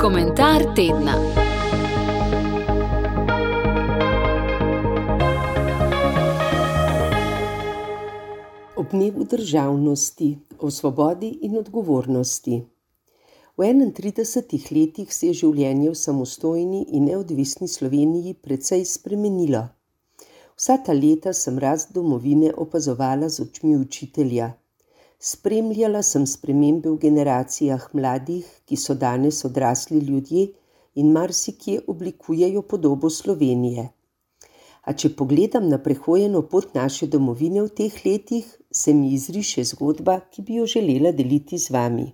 Komentar tedna. Ob dnevu državnosti, o svobodi in odgovornosti. V 31 letih se je življenje v samostojni in neodvisni Sloveniji precej spremenilo. Vsa ta leta sem rast domovine opazovala z očmi učitelja. Spremljala sem spremembe v generacijah mladih, ki so danes odrasli ljudje in marsikje oblikujejo podobo Slovenije. A če pogledam na prehojeno pot naše domovine v teh letih, se mi izriše zgodba, ki bi jo želela deliti z vami.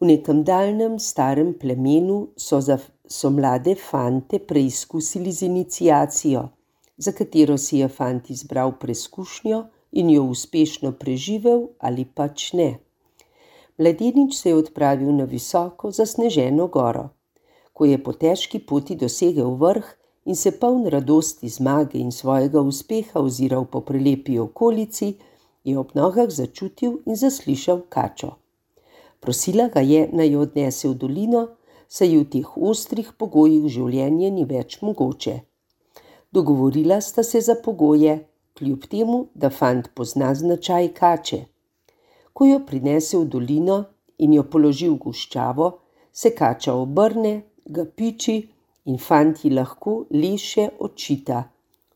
V nekem daljnem starem plemenu so, za, so mlade fante preizkusili z inicijacijo, za katero si je fant izbral preskušnjo in jo uspešno preživel ali pač ne. Mladenič se je odpravil na visoko zasneženo goro. Ko je po težki poti dosegel vrh in se poln radosti zmage in svojega uspeha oziral po prelepi okolici, je ob nogah začutil in zaslišal kačo. Prosila ga je, naj jo odnese v dolino, saj v teh ostrih pogojih življenje ni več mogoče. Dogovorila sta se za pogoje, kljub temu, da fant pozna značaj kače. Ko jo prinese v dolino in jo položi v guščavo, se kača obrne, ga piči in fant ji lahko le še očita.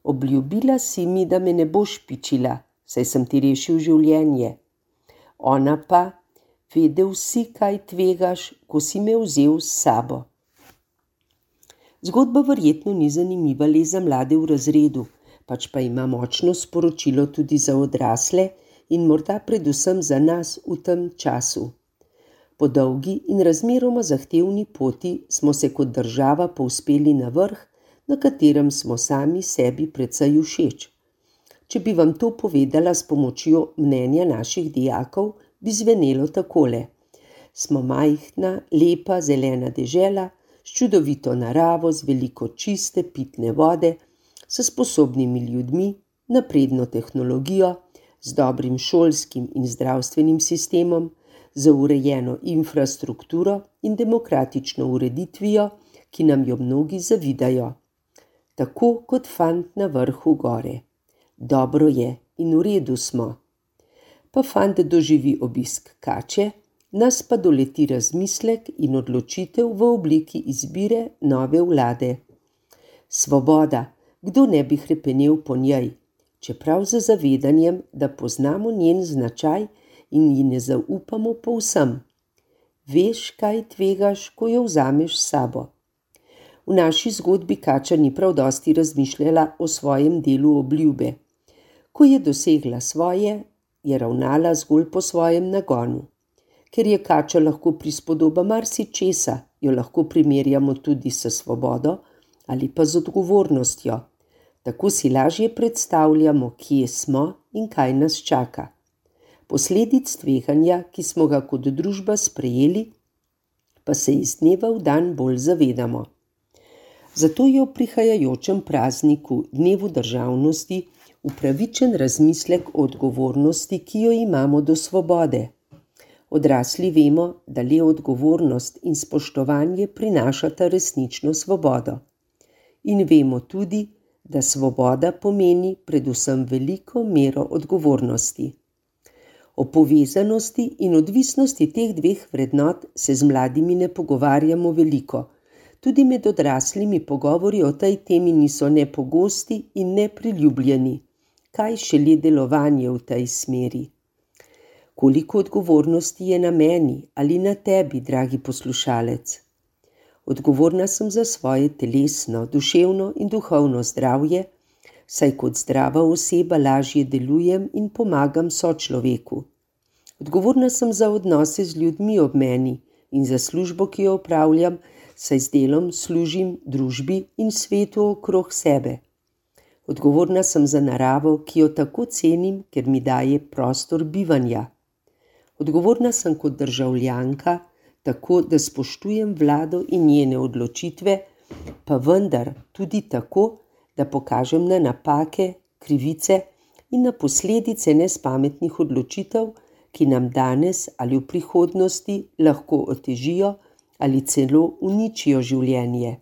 Obljubila si mi, da me ne boš pičila, saj sem ti rešil življenje. Ona pa, vedel si, kaj tvegaš, ko si me vzel s sabo. Zgodba verjetno ni zanimiva le za mlade v razredu, pač pa ima močno sporočilo tudi za odrasle in morda predvsem za nas v tem času. Po dolgi in razmeroma zahtevni poti smo se kot država povzpeli na vrh, na katerem smo sami sebi precej všeč. Če bi vam to povedala s pomočjo mnenja naših dijakov, bi zvenelo takole: Smo majhna, lepa, zelena dežela, s čudovito naravo, z veliko čiste pitne vode s sposobnimi ljudmi, napredno tehnologijo, z dobrim šolskim in zdravstvenim sistemom, z urejeno infrastrukturo in demokratično ureditvijo, ki nam jo mnogi zavidajo. Tako kot fant na vrhu gore. Dobro je in v redu smo. Pa fant doživi obisk kače, nas pa doleti razmislek in odločitev v obliki izbire nove vlade. Svoboda kdo ne bi hrepenel po njej, čeprav z zavedanjem, da poznamo njen značaj in ji ne zaupamo povsem. Veš, kaj tvegaš, ko jo vzameš s sabo. V naši zgodbi Kača ni prav dosti razmišljala o svojem delu obljube. Ko je dosegla svoje, je ravnala zgolj po svojem nagonu. Ker je Kača lahko prispodoba marsičesa, jo lahko primerjamo tudi s svobodo, ali pa z odgovornostjo. Tako si lažje predstavljamo, kje smo in kaj nas čaka. Posledic tveganja, ki smo ga kot družba sprejeli, pa se iz dneva v dan bolj zavedamo. Zato je v prihajajočem prazniku, dnevu državnosti, upravičen razmislek o odgovornosti, ki jo imamo do svobode. Odrasli vemo, da le odgovornost in spoštovanje prinašata resnično svobodo in vemo tudi, da svoboda pomeni predvsem veliko mero odgovornosti. O povezanosti in odvisnosti teh dveh vrednot se z mladimi ne pogovarjamo veliko. Tudi med odraslimi pogovori o tej temi niso ne pogosti in ne priljubljeni. Kaj šele delovanje v tej smeri? Koliko odgovornosti je na meni ali na tebi, dragi poslušalec? Odgovorna sem za svoje telesno, duševno in duhovno zdravje, saj kot zdrava oseba lažje delujem in pomagam sočloveku. Odgovorna sem za odnose z ljudmi ob meni in za službo, ki jo upravljam, saj z delom služim družbi in svetu okrog sebe. Odgovorna sem za naravo, ki jo tako cenim, ker mi daje prostor bivanja. Odgovorna sem kot državljanka, tako da spoštujem vlado in njene odločitve, pa vendar tudi tako, da pokažem na napake, krivice in na posledice nespametnih odločitev, ki nam danes ali v prihodnosti lahko otežijo ali celo uničijo življenje.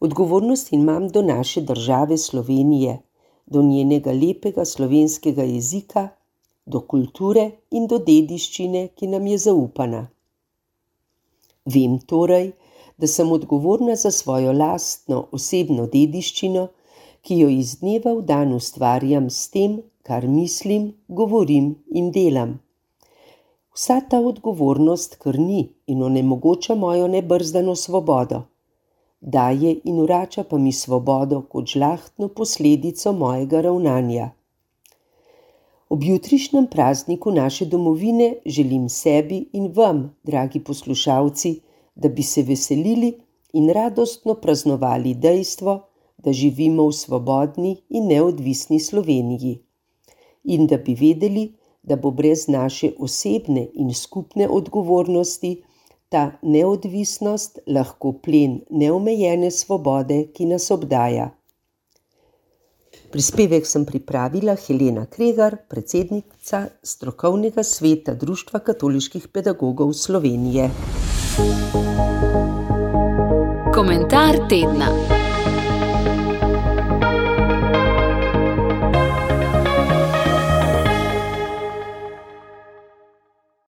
Odgovornost imam do naše države Slovenije, do njenega lepega slovenskega jezika, do kulture in do dediščine, ki nam je zaupana. Vem torej, da sem odgovorna za svojo lastno osebno dediščino, ki jo iz dneva v dan ustvarjam s tem, kar mislim, govorim in delam. Vsa ta odgovornost krni in onemogoča mojo nebrzdano svobodo, daje in vrača pa mi svobodo kot žlahtno posledico mojega ravnanja. Ob jutrišnjem prazniku naše domovine želim sebi in vam, dragi poslušalci, da bi se veselili in radostno praznovali dejstvo, da živimo v svobodni in neodvisni Sloveniji, in da bi vedeli, da bo brez naše osebne in skupne odgovornosti ta neodvisnost lahko plen neomejene svobode, ki nas obdaja. Prispevek sem pripravila Helena Kregar, predsednica strokovnega sveta Društva katoliških pedagogov Slovenije. Komentar tedna.